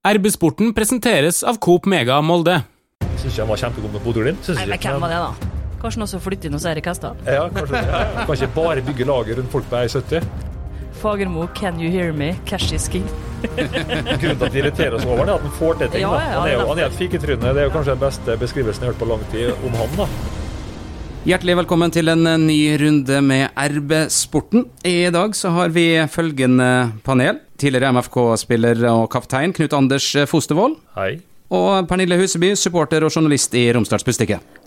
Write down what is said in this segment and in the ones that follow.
RB-sporten presenteres av Coop Mega Molde. Syns ikke han var kjempegod med Nei, men hvem var det, da? Kanskje noen som flytter inn hos Erik Hestad? Ja, kanskje. Ja, ja. Kan ikke bare bygge laget rundt folk på 1,70. Fagermo, can you hear me? Cash is king. Grunnen til at de irriterer oss over det, er at han får til ting. Ja, Han er jo det er han er et fiketryne. Det er jo kanskje den beste beskrivelsen jeg har hørt på lang tid om han. da. Hjertelig velkommen til en ny runde med RB-sporten. I dag så har vi følgende panel. Tidligere MFK-spiller og kaptein Knut Anders Fostervoll. Hei. Og Pernille Huseby, supporter og journalist i Romsdals.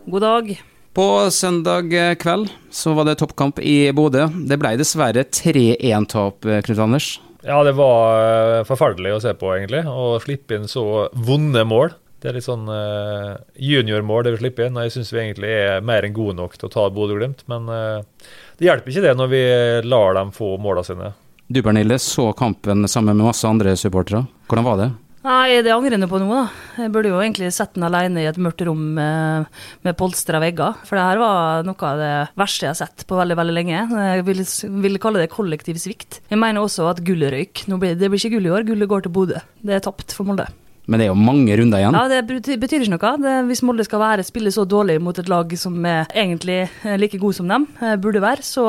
God dag. På søndag kveld så var det toppkamp i Bodø. Det ble dessverre 3-1-tap, Knut Anders. Ja, det var eh, forferdelig å se på, egentlig. Å slippe inn så vonde mål. Det er litt sånn uh, juniormål det vi slipper inn. og Jeg syns vi egentlig er mer enn gode nok til å ta Bodø-Glimt. Men uh, det hjelper ikke det når vi lar dem få målene sine. Du Pernille så kampen sammen med masse andre supportere. Hvordan var det? Nei, det angrer jeg på nå, da. Jeg burde jo egentlig sett den alene i et mørkt rom med, med polstra vegger. For det her var noe av det verste jeg har sett på veldig veldig lenge. Jeg vil, vil kalle det kollektiv svikt. Jeg mener også at gullet røyk. Nå blir, det blir ikke gull i år, gullet går til Bodø. Det er tapt for Molde. Men det er jo mange runder igjen. Ja, Det betyr, ikke noe. Det, hvis Molde skal være, spille så dårlig mot et lag som er egentlig er like god som dem eh, burde være, så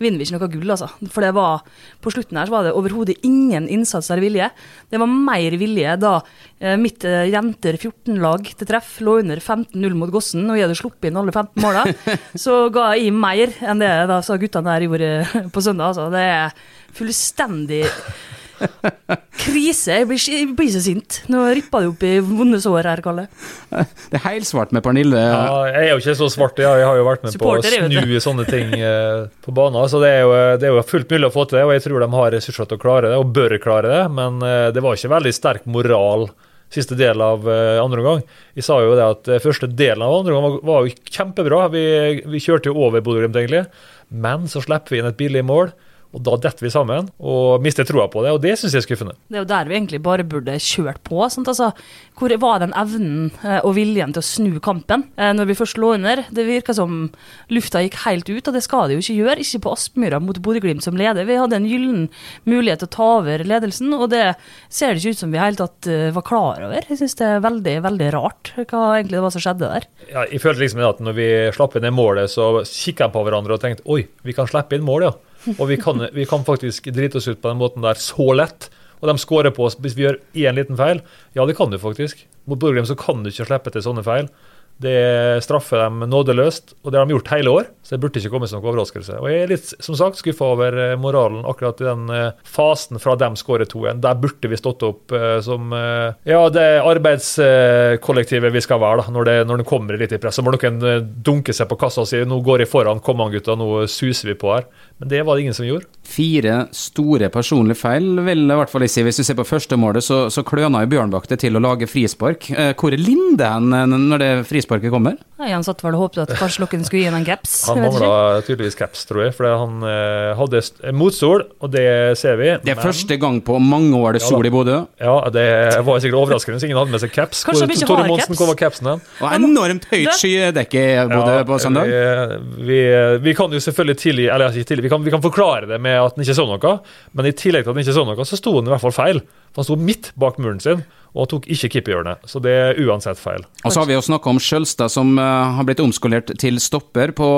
vinner vi ikke noe gull, altså. For det var, på slutten her så var det overhodet ingen innsats eller vilje. Det var mer vilje da eh, mitt eh, jenter 14-lag til treff lå under 15-0 mot Gossen, og jeg hadde sluppet inn alle 15 måla. så ga jeg mer enn det da sa guttene der gjorde på søndag. Altså. Det er fullstendig Krise. Jeg blir, jeg blir så sint. Nå rippa det opp i vonde sår her, Kalle. Det er heilsvart med Pernille. Ja, jeg er jo ikke så svart, jeg, jeg har jo vært med på å Supporter, snu sånne ting eh, på banen. Så det er, jo, det er jo fullt mulig å få til det, og jeg tror de har ressurser til å klare det, og bør klare det. Men eh, det var ikke veldig sterk moral siste del av eh, andre omgang. Jeg sa jo det at eh, første delen av andre omgang var, var jo kjempebra. Vi, vi kjørte jo over Bodø-Glimt, egentlig. Men så slipper vi inn et billig mål. Og da detter vi sammen og mister troa på det, og det syns jeg er skuffende. Det er jo der vi egentlig bare burde kjørt på. Sant? Altså, hvor var den evnen eh, og viljen til å snu kampen eh, når vi først lå under? Det virka som lufta gikk helt ut, og det skal det jo ikke gjøre. Ikke på Aspmyra mot Bodø-Glimt som leder. Vi hadde en gyllen mulighet til å ta over ledelsen, og det ser det ikke ut som vi i hele tatt eh, var klar over. Jeg syns det er veldig, veldig rart hva egentlig det var som skjedde der. Ja, jeg følte liksom at når vi slapp inn det målet, så kikka jeg på hverandre og tenkte oi, vi kan slippe inn mål, ja. Og vi kan, vi kan faktisk drite oss ut på den måten der så lett. Og de scorer på oss hvis vi gjør én liten feil. Ja, det kan du faktisk. Mot Bodø så kan du ikke slippe til sånne feil. Det straffer dem nådeløst, og det har de gjort hele år. Så det burde ikke komme som noen overraskelse. Og jeg er litt som sagt, skuffa over eh, moralen akkurat i den eh, fasen fra dem skårer to igjen. Der burde vi stått opp eh, som ja, det arbeidskollektivet vi skal være da, når det, når det kommer litt i press. Så må noen dunke seg på kassa og si nå går jeg foran, kom an gutta, nå suser vi på her. Men det var det ingen som gjorde. Fire store personlige feil, vil i hvert fall jeg si. Hvis du ser på første målet, så, så kløna jo Bjørnbakk det til å lage frispark. Hvor er Linde hen når det frisparket kommer? Ja, han satt vel og håpet at kanskje noen skulle gi ham en caps. Han mangla tydeligvis caps, tror jeg, for han eh, hadde motsol, motstol, og det ser vi. Det er men- første gang på mange år det er Ja i Bodø. Ja, det var sikkert overraskende hvis ingen hadde med seg caps. Kanskje Hvor- ikke har Monsen, caps? hvor var capsen hen? Og enormt høyt skydekke i Bodø på søndag. Vi, vi, vi kan jo selvfølgelig tilgi, eller ikke tilgi, vi kan, vi kan forklare det med at han ikke så noe, men i tillegg til at han ikke så noe, så sto han i hvert fall feil. For Han sto midt bak muren sin og tok ikke keeperhjørnet, så det er uansett feil. Og så har vi jo snakka om Skjølstad som eh, har blitt omskolert til stopper på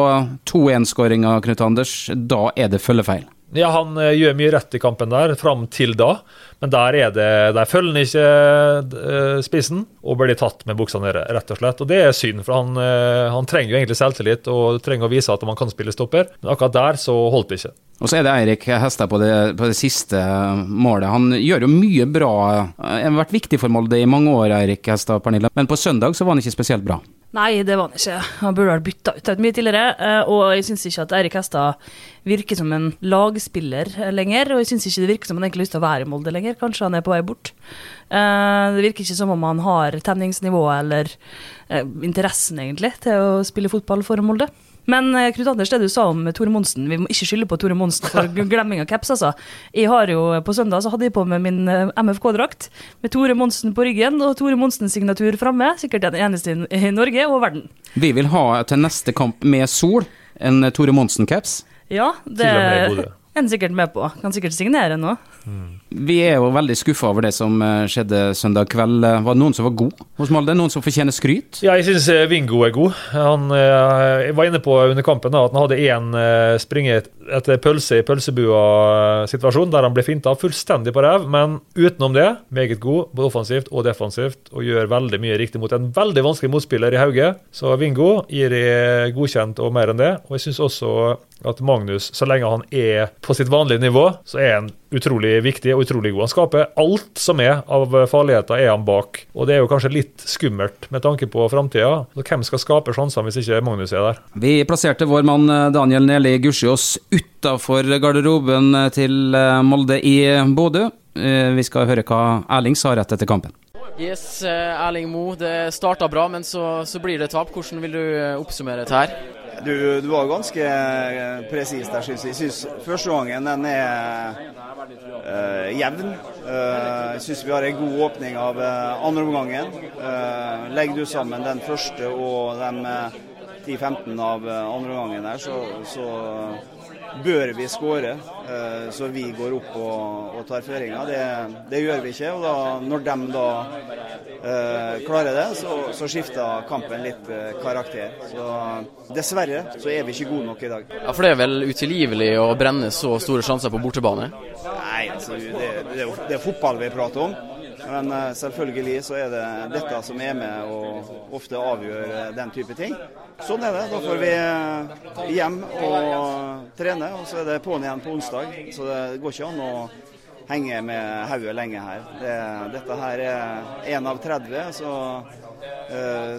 2-1-skåringa, Knut Anders. Da er det følgefeil. Ja, han eh, gjør mye rett i kampen der, fram til da. Men der, er det, der følger han ikke eh, spissen og blir tatt med buksa nede, rett og slett. Og det er synd, for han, eh, han trenger jo egentlig selvtillit og trenger å vise at man kan spille stopper. Men akkurat der så holdt det ikke. Og så er det Eirik Hestad på på det siste målet. Han gjør jo mye bra. Han har vært viktig for Molde i mange år, Eirik Hestad Pernille. Men på søndag så var han ikke spesielt bra. Nei, det var han ikke. Han burde vært bytta ut mye tidligere. eh, Og jeg syns ikke at Eirik Hestad virker som en lagspiller lenger. Og jeg syns ikke det virker som han egentlig har lyst til å være i Molde lenger. Kanskje han er på vei bort. Eh, Det virker ikke som om han har tenningsnivået eller eh, interessen, egentlig, til å spille fotball for Molde. Men eh, Knut Anders, det du sa om Tore Monsen, vi må ikke skylde på Tore Monsen for glemming av caps, altså. Jeg har jo, På søndag så hadde jeg på meg min eh, MFK-drakt med Tore Monsen på ryggen og Tore Monsens signatur framme. Sikkert den eneste i, Norge og verden. Vi vil ha til neste kamp med sol en Tore Monsen-caps. Ja, det er en sikkert med på. Kan sikkert signere nå. Vi er jo veldig skuffa over det som eh, skjedde søndag kveld. Var det noen som var god hos Molde? Noen som fortjener skryt? Ja, jeg syns Vingo er god. Han jeg var inne på under kampen at han hadde én eh, springe etter pølse i pølsebua-situasjon, der han ble finta fullstendig på ræv. Men utenom det, meget god, både offensivt og defensivt, og gjør veldig mye riktig mot en veldig vanskelig motspiller i Hauge. Så Vingo gir de godkjent og mer enn det. Og jeg syns også at Magnus, så lenge han er på sitt vanlige nivå, så er han utrolig viktig og utrolig god. Han skaper alt som er av farligheter, er han bak. Og det er jo kanskje litt skummelt med tanke på framtida. Hvem skal skape sjansene hvis ikke Magnus er der? Vi plasserte vår mann eh, Daniel Neli Gussiås utafor garderoben eh, til eh, Molde i Bodø. Vi skal høre hva Erling sa rett etter kampen. Yes, Erling Mo. Det starta bra, men så, så blir det tap. Hvordan vil du oppsummere dette her? Du, du var ganske eh, presis der, syns jeg. Jeg syns første gangen den er uh, jevn. Uh, jeg syns vi har en god åpning av uh, andre omgangen. Uh, legger du sammen den første og de 10-15 av andre omgangen der, så, så bør vi skåre, eh, så vi går opp og, og tar føringa. Det, det, gjør vi ikke. og da, Når de da eh, klarer det, så, så, skifter kampen litt eh, karakter. Så Dessverre så er vi ikke gode nok i dag. Ja, For det er vel utilgivelig å brenne så store sjanser på bortebane? Nei, altså, det, det, det er fotball vi prater om. Men eh, selvfølgelig så er det dette som er med og ofte avgjør eh, den type ting. Sånn er det. Da får vi eh, hjem og trene, og så er det på'n igjen på onsdag. Så det går ikke an å henge med hodet lenge her. Det, dette her er én av 30, så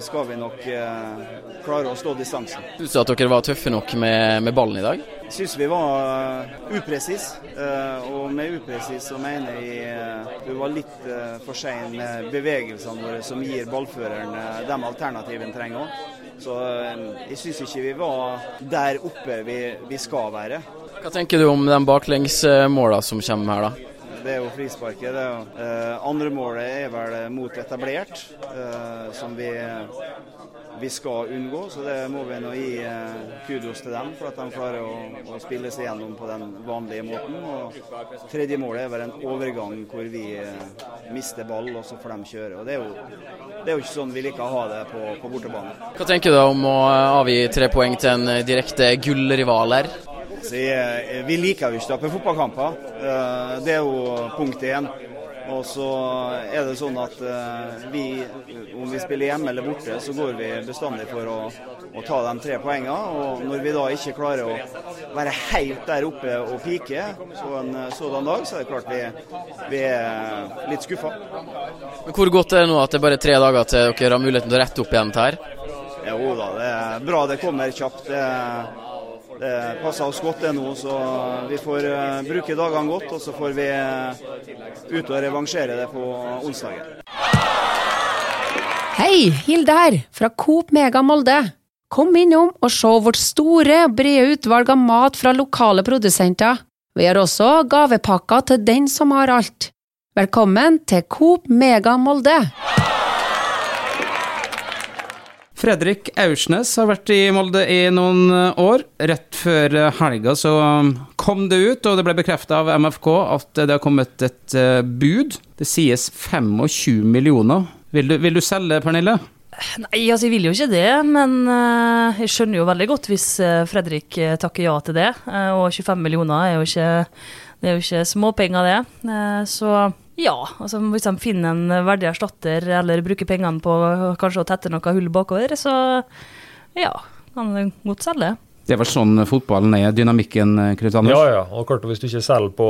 skal vi nok uh, klare å stå distansen. Syns du at dere var tøffe nok med, med ballen i dag? Jeg syns vi var uh, upresis. og med upresis så mener jeg vi var litt for sein med bevegelsene våre som gir ballføreren de alternativene trenger òg. Så jeg syns ikke vi var der oppe vi, vi skal være. Hva tenker du om de baklengsmåla som kommer her, da? Det er jo frisparket. Eh, andre målet er vel mot etablert, eh, som vi, vi, skal unngå. Så det må vi nå gi eh, kudos til dem for at de klarer å, å, spille seg gjennom på den vanlige måten. Og tredje målet er vel en overgang hvor vi eh, mister ball, og så får de kjøre. Og det er jo, det er jo ikke sånn vi liker å ha det på, på bortebane. Hva tenker du om å avgi tre poeng til en direkte gullrival her? Vi liker jo ikke å tape fotballkamper. Eh, det er jo punkt én. Og så er det sånn at eh, vi, om vi spiller hjemme eller borte, så går vi bestandig for å, å ta de tre poengene. Og når vi da ikke klarer å være helt der oppe og pike så en sådan dag, så er det klart vi, vi er litt skuffa. Men Hvor godt er det nå at det er bare tre dager til dere har muligheten til å rette opp igjen dette her? Jo da, det er bra det kommer kjapt. Det er det passer oss godt det nå, så vi får uh, bruke dagene godt. Og så får vi uh, ut og revansjere det på onsdagen. Hei, Hilde her, fra Coop Mega Molde. Kom innom og se vårt store brede utvalg av mat fra lokale produsenter. Vi har også gavepakker til den som har alt. Velkommen til Coop Mega Molde. Fredrik Aursnes har vært i Molde i noen eh, år. Rett før eh, helga så um, kom det ut, og det ble bekrefta av MFK, at det har kommet et eh, bud. Det sies 25 millioner. Vil du, vil du selge, Pernille? Nei, altså jeg vil jo ikke det, men jeg skjønner jo veldig godt hvis Fredrik takker ja til det. Og 25 millioner er jo ikke, det er jo ikke småpenger, det. Så ja, altså hvis de finner en verdig erstatter eller bruker pengene på kanskje å tette noe hull bakover, så ja, kan det godt selge. Det er vel sånn fotballen er, dynamikken, Knut Anders? Ja, ja. Og klart, hvis du ikke selger på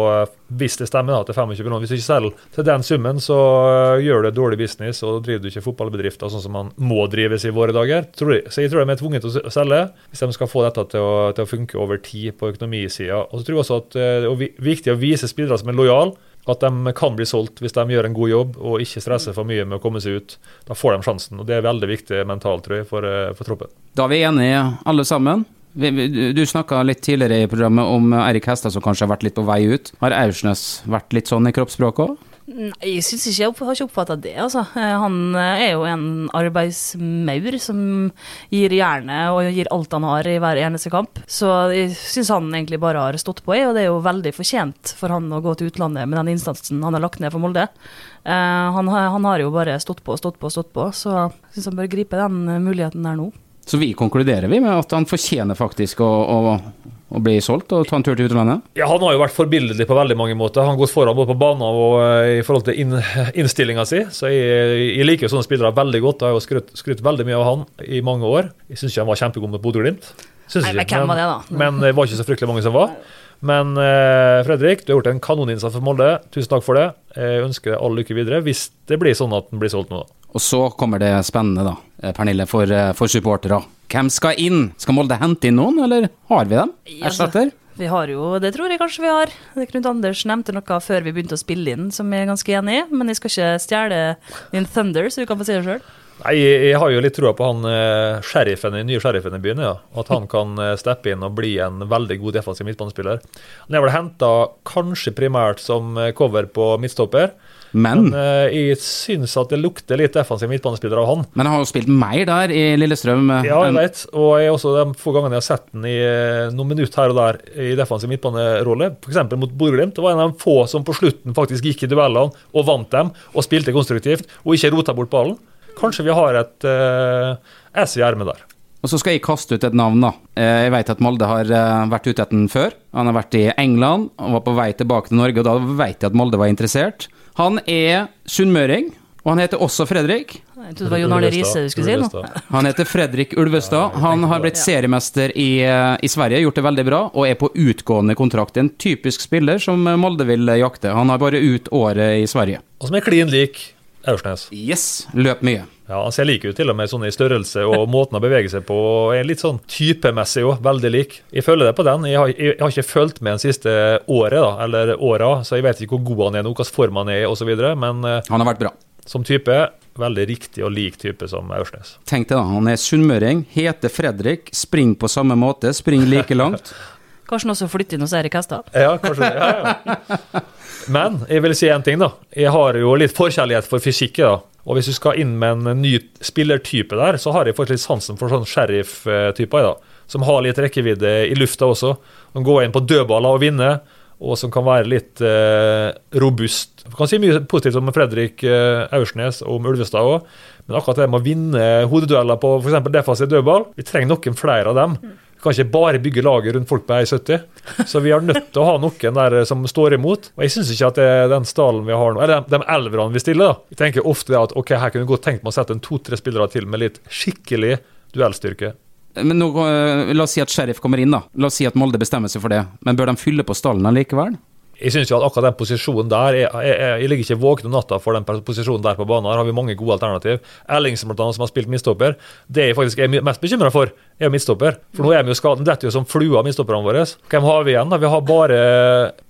Hvis det stemmer da, til 25 millioner, hvis du ikke selger til den summen, så uh, gjør du dårlig business, og driver du ikke fotballbedrifter sånn som man må drives i våre dager. Så jeg tror de er tvunget til å selge hvis de skal få dette til å, til å funke over tid på økonomisida. Og så tror jeg også at uh, det er viktig å vise spillere som er lojale at de kan bli solgt hvis de gjør en god jobb og ikke stresser for mye med å komme seg ut. Da får de sjansen, og det er veldig viktig mentalt, tror jeg, for, eh, for troppen. Da er vi enige alle sammen. Du snakka litt tidligere i programmet om Eirik Hestad som kanskje har vært litt på vei ut. Har Aursnes vært litt sånn i kroppsspråket òg? Nei, jeg syns ikke jeg har ikke oppfatta det, altså. Eh, Han eh, er jo en arbeidsmaur som gir jernet og gir alt han har i hver eneste kamp. Så jeg syns han egentlig bare har stått på, jeg, og det er jo veldig fortjent for han å gå til utlandet med den innsatsen han har lagt ned for Molde. Eh, han, han har jo bare stått på, stått på, stått på, så jeg syns han bør gripe den muligheten der nå. Så vi konkluderer vi med at han fortjener faktisk å, å, å bli solgt og ta en tur til utlandet? Ja, Han har jo vært forbilledlig på veldig mange måter. Han har gått foran både på banen og eh, i forhold til inn, innstillinga si. Så jeg, jeg liker jo sånne spillere veldig godt. Jeg har jo skrytt, skrytt veldig mye av han i mange år. Jeg syns ikke han var kjempegod med Bodø-Glimt. Men det? Men det var ikke så fryktelig mange som var. Men eh, Fredrik, du har gjort en kanoninnsats for Molde. Tusen takk for det. Jeg ønsker deg all lykke videre, hvis det blir sånn at den blir solgt nå. da. Og så kommer det spennende, da, eh, Pernille, for, eh, for supportere. Hvem skal inn? Skal Molde hente inn noen, eller har vi dem? Ja, altså- Vi har jo, det tror jeg kanskje vi har. Det Knut Anders nevnte noe før vi begynte å spille inn, som jeg er ganske enig i. Men jeg skal ikke stjele din thunder, så du kan få si det sjøl. Nei, jeg, jeg har jo litt troa på han eh, sheriffen, den nye sheriffen i byen. ja. At han kan eh, steppe inn og bli en veldig god defensiv midtbanespiller. Han er vel henta kanskje primært som eh, cover på midtstopper, Men, men uh, jeg syns at det lukter litt defensiv midtbanespiller av han. men han har jo spilt mer der i Lillestrøm. eh, Ja, jeg vet. Og jeg også de få gangene jeg har sett den i eh, noen minutter her og der i defensiv midtbanerolle, f.eks. mot Bodø-Glimt, var en av de få som på slutten faktisk gikk i duellene og vant dem, og spilte konstruktivt, og ikke rota bort ballen. Kanskje vi har et uh, ess i ermet der. Og så skal jeg kaste ut et navn, da. Jeg vet at Molde har vært ute etter den før. Han har vært i England og var på vei tilbake til Norge, og da vet jeg at Molde var interessert. Han er sunnmøring, og han heter også Fredrik. Jeg trodde det var Jon Arne Riise du skulle si nå. Han heter Fredrik Ulvestad. Han har blitt seriemester i, eh, i Sverige, gjort det veldig bra, og er på utgående kontrakt. En typisk spiller som Molde vil jakte. Han har bare ut året i Sverige. Og som er klin lik Aursnes. Yes, løp mye. Ja, Han ser lik ut til og med sånn i størrelse og måten å bevege seg på. og Er litt sånn typemessig òg, veldig lik. Jeg følger det på den. Jeg har, jeg, har ikke fulgt med den siste året, da, eller åra, så jeg vet ikke hvor god han er nå, hvilken form han er i osv. Men eh, Han har vært bra. som type, veldig riktig og lik type som Aursnes. Tenk deg da, han er sunnmøring, heter Fredrik, springer på samme måte, springer like langt. Kanskje han også flytter inn hos Erik Hestad. Ja, kanskje det. Ja, ja. Men jeg vil si en ting, da. Jeg har jo litt forkjærlighet for fysikk. da. Og hvis du skal inn med en ny spillertype der, så har jeg faktisk litt sansen for sånn sheriff-typer. da, Som har litt rekkevidde i lufta også. Som går inn på dødballer og vinner, og som kan være litt eh, robust. Jeg kan si mye positivt om Fredrik eh, Aursnes og om Ulvestad òg, men akkurat det med å vinne hodedueller på f.eks. defensiv dødball, vi trenger noen flere av dem. Vi kan ikke bare bygge laget rundt folk på 1,70, så vi er nødt til å ha noen der som står imot. Og jeg syns ikke at det er den stallen vi har nå, eller de, de elverne vi stiller, da. Jeg tenker ofte at ok, her kunne vi godt tenkt meg å sette en to-tre spillere til med litt skikkelig duellstyrke. Men nå, eh, la oss si at Sheriff kommer inn, da. La oss si at Molde bestemmer seg for det. Men bør de fylle på stallen likevel? Jeg at akkurat den posisjonen der Jeg, jeg, jeg ligger ikke våken om natta for den posisjonen der på banen. Her har vi mange gode alternativ. Ellingsen, blant annet, som har spilt midtstopper. Det jeg faktisk er mest bekymra for, er midstopper. midtstopper. For nå er vi jo skadet. Detter jo som flua, midtstopperne våre. Hvem har vi igjen? da? Vi har bare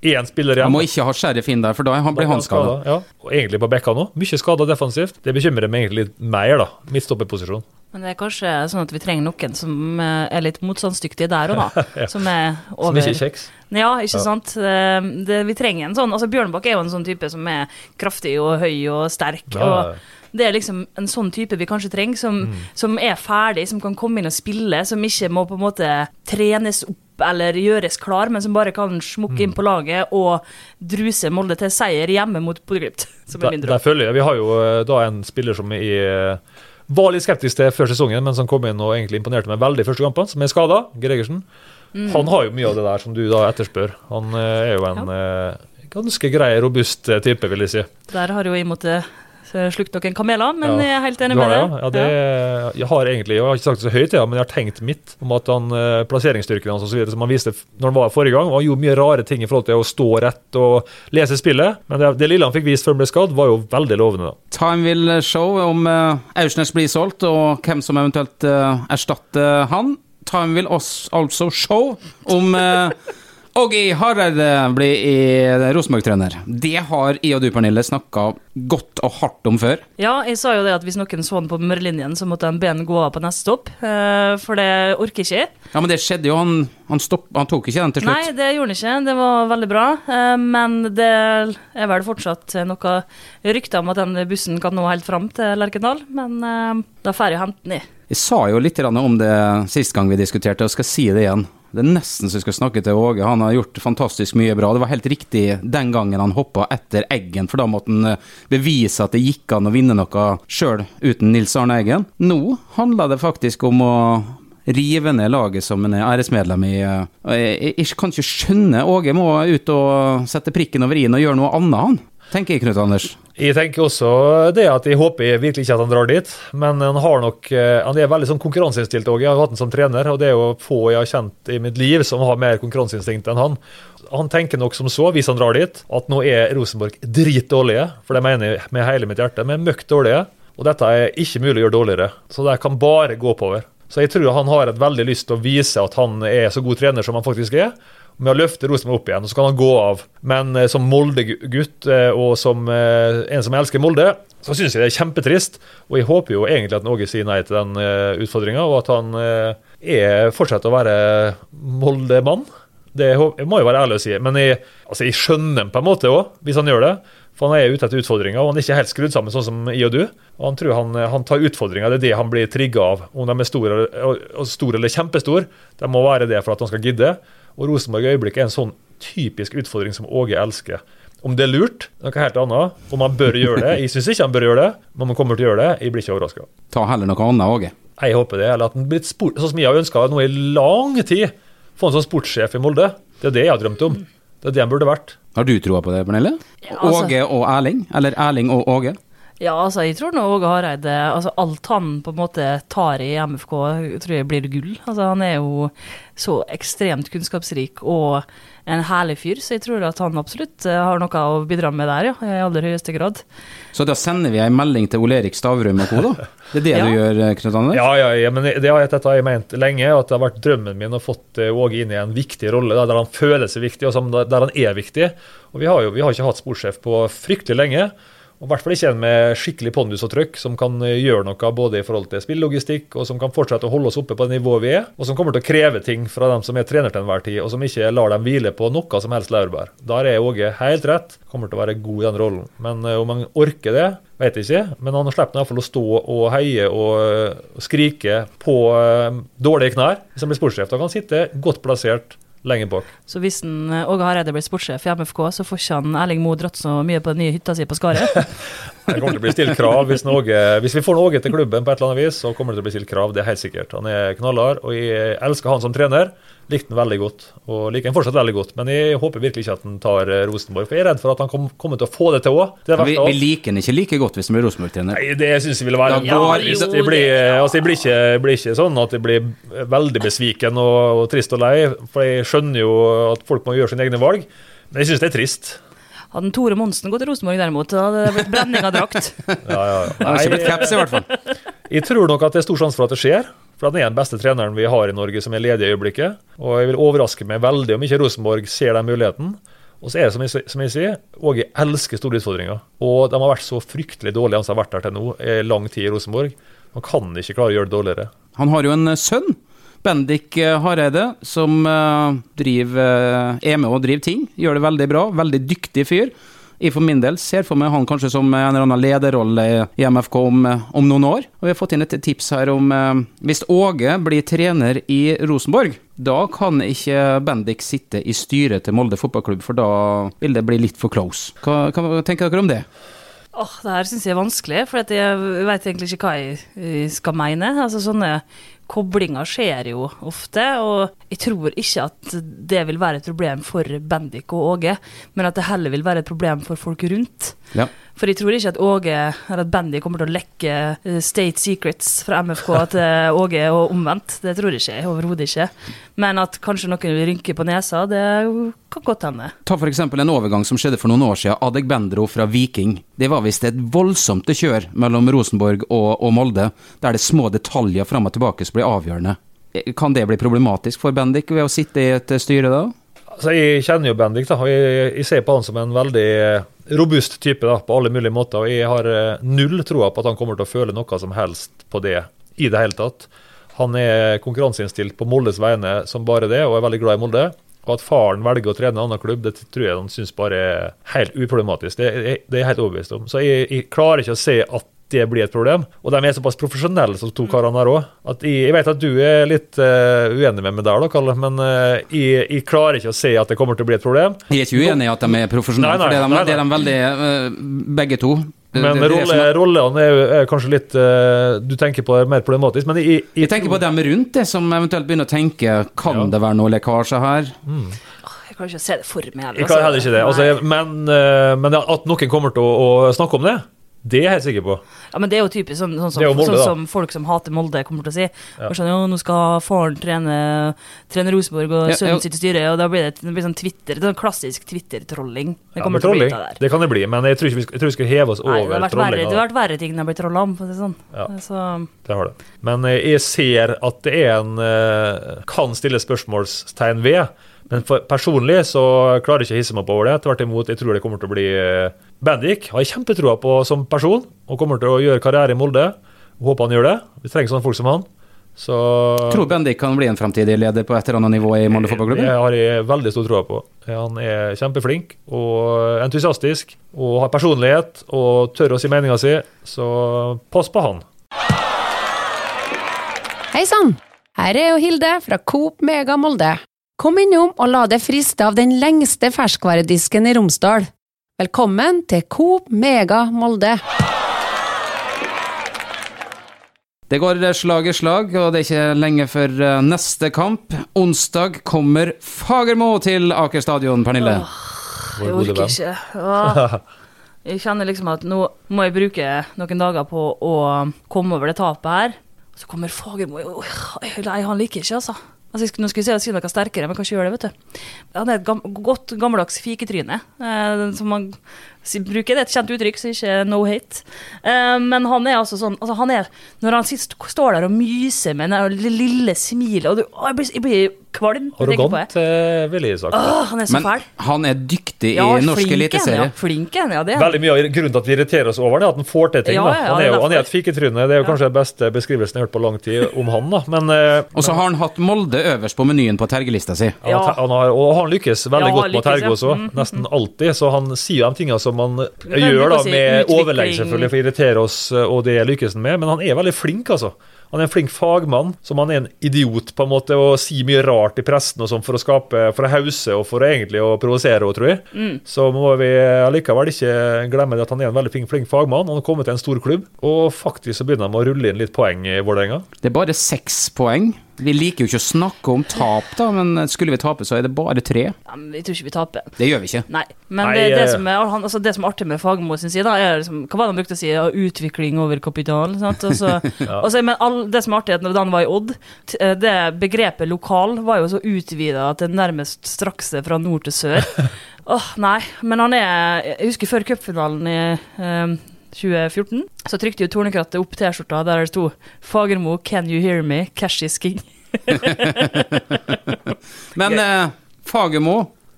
én spiller Man igjen. må ikke ha Sheriff inn der, for da blir han skada. Ja. Og egentlig på bekka nå. Mye skada defensivt. Det bekymrer meg egentlig litt mer, da. Midtstopperposisjon. Men det er kanskje sånn at vi trenger noen som eh, er litt motstandsdyktige der òg, da. Som er Som ikke er kjeks. Ja, ikke Ja. sant. Eh, Det, vi trenger en sånn Altså Bjørnbakk er jo en sånn type som er kraftig og høy og sterk. Ja, ja. og det er liksom en sånn type vi kanskje trenger, som, som er ferdig, som kan komme inn og spille, som ikke må på en måte trenes opp eller gjøres klar, men som bare kan smukke inn på laget og druse Molde til seier hjemme mot Bodø-Glimt. Er Der, der drøm. følger jeg. Vi har jo eh, da en spiller som i var litt skeptisk til før sesongen, men som kom inn og egentlig imponerte meg veldig første kampen, som er skada. Gregersen. Mm. Han har jo mye av det der som du da etterspør. Han eh, er jo en ja. ganske grei, robust eh, type, vil jeg si. Der har jo jeg måttet eh, slukt noen kameler, men Ja. jeg er helt enig med deg. det, ja? ja det, Jeg har egentlig, jeg har ikke sagt det så høyt, ja, men jeg har tenkt mitt om at han, eh, plasseringsstyrken hans og så videre, som han viste når han var forrige gang, han gjorde mye rare ting i forhold til å stå rett og lese spillet. Men det, det lille han fikk vist før han ble skadd, var jo veldig lovende. da. Time will show om uh, Aursnes blir solgt, og hvem som eventuelt eh, erstatter han. Time will also show om eh, Åge Hareide blir i Rosenborg-trener. Det har jeg og du, Pernille, snakka godt og hardt om før. Ja, jeg sa jo det at hvis noen så han på mørlinjen, så måtte han be han gå av på neste stopp. eh, For det orker ikke jeg. Ja, men det skjedde jo. Han, han, stopp, han tok ikke den til slutt. Nei, det gjorde han ikke. Det var veldig bra. eh, Men det er vel fortsatt noe rykter om at den bussen kan nå helt fram til Lerkendal. Men eh, da får jeg hente den i. Jeg sa jo litt om det sist gang vi diskuterte, og skal si det igjen. Det er nesten så jeg skal snakke til Åge. Han har gjort fantastisk mye bra. Det var helt riktig den gangen han hoppa etter Eggen, for da måtte han eh, bevise at det gikk an å vinne noe sjøl uten Nils Arne Eggen. Nå handler det faktisk om å rive ned laget som en er æresmedlem i. eh, Jeg, jeg kan ikke skjønne Åge må ut og sette prikken over i-en og gjøre noe annet, han. Tenker jeg, Knut Anders. Jeg tenker også det at jeg håper virkelig ikke at han drar dit, men han har nok, eh, han er veldig sånn konkurranseinnstilt òg. Jeg har hatt han som trener, og det er jo få jeg har kjent i mitt liv som har mer konkurranseinstinkt enn han. Han tenker nok som så, hvis han drar dit, at nå er Rosenborg dritdårlige, for det mener jeg med hele mitt hjerte, men møkk dårlige. Og dette er ikke mulig å gjøre dårligere, så det kan bare gå oppover. Så jeg tror han har et veldig lyst til å vise at han er så god trener som han faktisk er med å løfte Rosenborg opp igjen, og så kan han gå av. Men eh, som Molde-gutt eh, og som eh, en som elsker Molde, så syns jeg det er kjempetrist. Og jeg håper jo egentlig at Norge sier nei til den uh, utfordringa, og at han eh, er, fortsetter å være Molde-mann. Det jeg må jo være ærlig å si. Men jeg, altså jeg skjønner ham på en måte òg, hvis han gjør det. For han er ute etter utfordringer, og han er ikke helt skrudd sammen sånn som jeg og du. Og han tror han, han tar utfordringer, det er det han blir trigga av. Om de er store, store eller kjempestore, det må være det for at han skal gidde. Og Rosenborg i øyeblikket er en sånn typisk utfordring som Åge elsker. Om det er lurt, noe helt annet. Om han bør gjøre det. Jeg syns ikke han bør gjøre det, men om han kommer til å gjøre det, jeg blir ikke overraska. Ta heller noe annet, Åge. Jeg håper det. Eller at han blir spurt, sånn som jeg har ønska nå i lang tid. Få en sånn sportssjef i Molde. Det er det jeg har drømt om. Det er det han burde vært. Har du troa på det, Pernille? Ja, altså- Åge og Erling? Eller Erling og Åge? Ja, altså, jeg tror nå Åge Hareide altså, Alt han på en måte tar i MFK, tror jeg blir gull. Altså, han er jo så ekstremt kunnskapsrik og en herlig fyr, så jeg tror at han absolutt eh, har noe å bidra med der, ja, i aller høyeste grad. Så da sender vi en melding til Ole Erik Stavrum og co., da? Det er det Ja. du gjør, eh, Knut Anders? Ja, ja, ja, men det har jeg, dette har jeg ment lenge, at det har vært drømmen min å fått eh, Åge inn i en viktig rolle, der han føler seg viktig, og der han er viktig. Og Vi har jo vi har ikke hatt sportssjef på fryktelig lenge. Og i hvert fall ikke en med skikkelig pondus og trøkk, som kan eh, gjøre noe både i forhold til spillelogistikk, og som kan fortsette å holde oss oppe på det nivået vi er, og som kommer til å kreve ting fra dem som er trener til enhver tid, og som ikke lar dem hvile på noe som helst laurbær. Der er Åge helt rett, kommer til å være god i den rollen. Men eh, om han orker det, vet jeg ikke. Men han slipper iallfall å stå og heie og eh, skrike på dårlige knær han blir sportssjef. Da kan han sitte godt plassert lenger bak. Så hvis en, eh, Åge Hareide blir sportssjef i MFK, så får ikke han Erling Moe dratt så mye på den nye hytta si på Skaret. Det kommer til å bli stilt krav. Hvis, Norge, hvis vi får Åge til klubben, på et eller annet vis, så kommer det til å bli stilt krav. Det er helt sikkert. Han er knallhard, og jeg elsker han som trener. Likte han veldig godt, og liker han fortsatt veldig godt. Men jeg håper virkelig ikke at han tar eh, Rosenborg, for jeg er redd for at han kom, kommer til å få det til òg. Det er det Vi, vi liker han ikke like godt hvis han blir Rosenborg-trener. Nei, det syns jeg ville være ja, Hvis jeg blir, altså, jeg blir, ikke, jeg blir ikke sånn at jeg blir veldig besviken og, og trist og lei, for jeg skjønner jo at folk må gjøre sine egne valg. Men jeg syns det er trist. Hadde Tore Monsen gått til Rosenborg derimot, da hadde det blitt brenning av drakt. Ja, ja. Blitt Nei, caps, i hvert fall. jeg tror nok at det er stor sjanse for at det skjer. For han er den beste treneren vi har i Norge som er ledig i øyeblikket. Og jeg vil overraske meg veldig om ikke Rosenborg ser den muligheten. Og så er det som jeg, som jeg sier, Åge elsker store utfordringer. Og de har vært så fryktelig dårlige, han som har vært der til nå, i lang tid i Rosenborg. Man kan ikke klare å gjøre det dårligere. Han har jo en eh, sønn, Bendik eh, Hareide, som eh, driver, er med og driver ting. Gjør det veldig bra. Veldig dyktig fyr. Jeg for min del ser for meg han kanskje som en eller annen lederrolle i MFK om, om noen år. Og vi har fått inn et tips her om eh, hvis Åge blir trener i Rosenborg, da kan ikke Bendik sitte i styret til Molde fotballklubb, for da vil det bli litt for close. Hva, hva tenker dere om det? Åh, Det her syns jeg er vanskelig, for jeg vet egentlig ikke hva jeg eh, skal mene. Altså Sånne koblinger skjer jo ofte, og jeg tror ikke at det vil være et problem for Bendik og Åge, men at det heller vil være et problem for folk rundt. Ja. For jeg tror ikke at Åge, eller at Bendik kommer til å lekke eh, state secrets fra MFK til Åge og omvendt. Det tror jeg ikke overhodet ikke. Men at kanskje noen vil rynke på nesa, det kan godt hende. Ta eksempel en overgang som skjedde for noen år siden. Adegbendro fra Viking. Det var visst et voldsomt kjør mellom Rosenborg og, og Molde, der det små detaljer fram og tilbake som blir avgjørende. Kan det bli problematisk for Bendik ved å sitte i et styre da? Altså, jeg kjenner jo Bendik, da, og jeg, jeg ser på han som en veldig eh, robust type da, på alle mulige måter. og Jeg har eh, null troa på at han kommer til å føle noe som helst på det i det hele tatt. Han er konkurranseinnstilt på Moldes vegne som bare det, og er veldig glad i Molde. Og at faren velger å trene en annen klubb, det tror jeg han syns bare er helt uproblematisk. Det, er- det er jeg helt overbevist om. Så jeg, jeg klarer ikke å se at det blir et problem. Og de er såpass profesjonelle som to karene her òg. Jeg, jeg vet at du er litt uh, uenig med meg der, da, Kalle, men uh, jeg, jeg klarer ikke å se at det kommer til å bli et problem. Jeg er ikke uenig i at de er profesjonelle, Nei, nei, for det er de, nei, nei. det er de veldig uh, Begge to. Men er rollene er, er kanskje litt Du tenker på det mer problematisk, men jeg, Jeg tenker på dem rundt det, som eventuelt begynner å tenke Kan Ja. det være noe lekkasje her? Jeg kan ikke se det for meg. Jeg kan heller ikke det. Altså, men, men at noen kommer til å, å snakke om det, det er jeg helt sikker på. Ja, men det er jo typisk sånn, sånn, som, jo Molde, sånn som folk som hater Molde, kommer til å si. Ja. Og Sånn, jo, nå skal faren trene, trene Rosenborg, og Ja, sønnen sitt i styret, og da blir det, det blir sånn Twitter, det er sånn klassisk Twitter-trolling. Det kommer ja, til å bli der. det. det kan det bli, men jeg tror, ikke vi skal, jeg tror vi skal heve oss Nei, det over har vært verre, det har vært verre ting enn å bli trolla om, for å si det sånn. Ja. Så, Det har det. Men eh, jeg ser at det er en eh, Kan stille spørsmålstegn ved. Men for, personlig så klarer jeg ikke å hisse meg opp over det. Tvert imot, jeg tror det kommer til å bli eh, Bendik. Har jeg kjempetroa på som person, og kommer til å gjøre karriere i Molde. Håper han gjør det. Vi trenger sånne folk som han. Så Tror Bendik kan bli en fremtidig leder på et eller annet nivå i Molde fotballklubb? Det har jeg veldig stor tro på. Han er kjempeflink og entusiastisk og har personlighet og tør å si meninga si, så pass på han. Hei sann! Her er jo Hilde fra Coop Mega Molde. Kom innom og la deg friste av den lengste ferskvaredisken i Romsdal. Velkommen til Coop Mega Molde. Det går slag i slag, og det er ikke lenge før eh, neste kamp. Onsdag kommer Fagermo til Aker stadion, Pernille. Åh, jeg orker ikke. Åh. Jeg kjenner liksom at nå må jeg bruke noen dager på å komme over det tapet her. Så kommer Fagermo Nei, han liker ikke, altså. Altså nå skulle jeg si noe sterkere, men kan ikke gjøre det, vet du. Han er et gam, godt, gammeldags fiketryne. Eh, som man bruker. Det er et kjent uttrykk, så ikke no hate. Uh, men han er altså sånn altså han er, Når han sist står der og myser med det lille smilet og du, å, jeg, blir, jeg blir kvalm. på. Arrogant, eh, ville jeg sagt. Åh, han er så Men fæl. han er dyktig Ja, i norsk flink er eliteserie. Ja, flink er han, ja, det er. Veldig mye av grunnen til at vi irriterer oss over det, er at han får til ting. Ja, ja, ja, han, er jo, han er et fiketryne. Det er jo kanskje den beste beskrivelsen jeg har hørt på lang tid om han. da. Men, eh, Og så har han hatt Molde øverst på menyen på tergelista si. han, Ja. han har, og han lykkes veldig Ja, godt med lykkes, Tergo ja. også, Mm, mm, nesten alltid. Så han sier de tingene som han gjør da, si med overlegg, selvfølgelig, for å irritere oss, eh, og det lykkes han med. Men han er veldig flink, altså. Han er en flink fagmann, som han er en idiot på en måte, og sier mye rart i pressen og sånn for å skape, for å hause og for å egentlig å provosere henne, tror jeg. Mm. Så må vi allikevel ikke glemme det at han er en veldig flink, flink fagmann. Han har kommet til en stor klubb, og faktisk så begynner han å rulle inn litt poeng i Vålerenga. Det er bare seks poeng. Vi liker jo ikke å snakke om tap, da, men skulle vi tape, så er det bare tre. Ja, men vi tror ikke vi taper. Det gjør vi ikke. Nei. Men Nei, det, det, eh, som er, altså det som er artig med Fagermo sin side, da, er liksom, hva var det han brukte å si? Ja, Utvikling over kapital. Sant? Også, ja. også, men all, det som er artig, er at når han var i Odd, eh, det begrepet lokal var jo så utvida det nærmest straks seg fra nord til sør. Åh, nei. Men han er Jeg husker før cupfinalen i eh, 2014, så trykte jo Tornekrattet opp T-skjorta der det sto 'Fagermo, can you hear me? Cash is king'. Men eh, Fagermo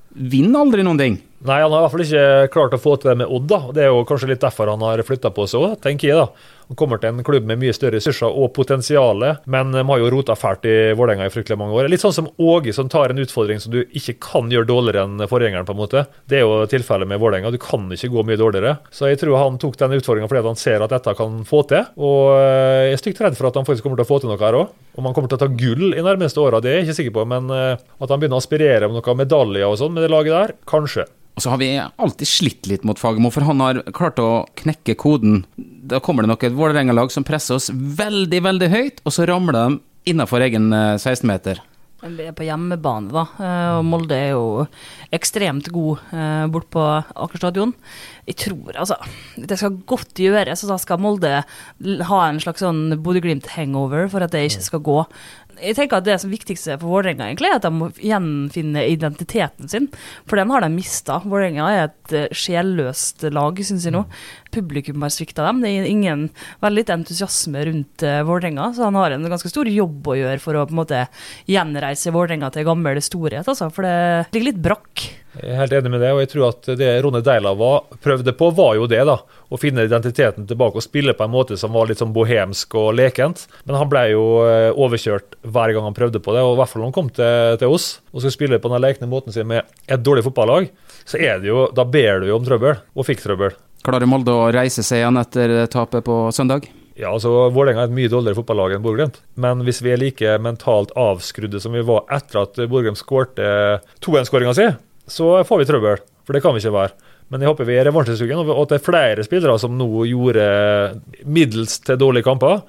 vinner aldri noen ting. Nei, han har i hvert fall ikke klart å få til det med Odd. da. Det er jo kanskje litt derfor han har flytta på seg òg, tenker jeg. da. Han kommer til en klubb med mye større ressurser og potensial, men de har jo rota fælt i Vålerenga i fryktelig mange år. Litt sånn som Åge, som tar en utfordring som du ikke kan gjøre dårligere enn forgjengeren. på en måte. Det er jo tilfellet med Vålerenga. Du kan ikke gå mye dårligere. Så jeg tror han tok den utfordringa fordi han ser at dette kan få til. Og eh, jeg er stygt redd for at han faktisk kommer til å få til noe her òg. Om han kommer til å ta gull i nærmeste åra, det er jeg ikke sikker på. Men eh, at han begynner å aspirere om noen medaljer og sånn med det laget der, kanskje. Og så har vi alltid slitt litt mot Fagermo, for han har klart å knekke koden. Da kommer det nok et Vålerenga-lag som presser oss veldig, veldig høyt, og så ramler de innafor egen eh, 16-meter. Vi er på hjemmebane, da, eh, og Molde er jo ekstremt god eh, bort på Aker stadion. Jeg tror altså Det skal godt gjøres, og da skal Molde ha en slags sånn Bodø-Glimt-hangover for at det ikke skal gå. Jeg tenker at det som viktigste for Vålerenga egentlig, er at de må gjenfinne identiteten sin. For den har de mista. Vålerenga er et eh, sjelløst lag, syns jeg nå. Publikum har svikta dem. Det er ingen veldig entusiasme rundt uh, Vålerenga, så han har en ganske stor jobb å gjøre for å på en måte gjenreise Vålerenga til gammel storhet, altså. For det ligger litt brakk. Jeg er helt enig med det, og jeg tror at det Rone Deila var, prøvde på, var jo det. da, Å finne identiteten tilbake og spille på en måte som var litt sånn bohemsk og lekent. Men han ble jo eh, overkjørt hver gang han prøvde på det, og i hvert fall når han kom til, til oss og skulle spille på den lekne måten sin med et dårlig fotballag, så er det jo, da ber du jo om trøbbel, og fikk trøbbel. Klarer Molde å reise seg igjen etter tapet på søndag? Ja, altså Vålerenga er et mye dårligere fotballag enn Bodø-Glimt. Men hvis vi er like mentalt avskrudde som vi var etter at Bodø-Glimt skårte 2-1-skåringa si, så får vi trøbbel. For det kan vi ikke være. Men jeg håper vi er revansjesugen, og at det er flere spillere som nå gjorde middels til dårlige kamper,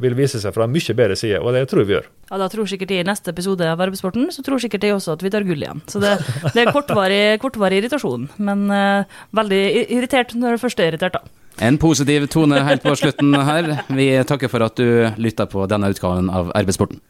vil vise seg fra en mye bedre side, og det tror vi gjør. Ja, Da tror sikkert de i neste episode av Arbeidssporten så tror sikkert de også at vi tar gull igjen. Så det, det er kortvarig, kortvarig irritasjon, men uh, veldig irritert når det først er irritert, da. En positiv tone helt på slutten her. Vi takker for at du lytta på denne utgaven av Arbeidssporten.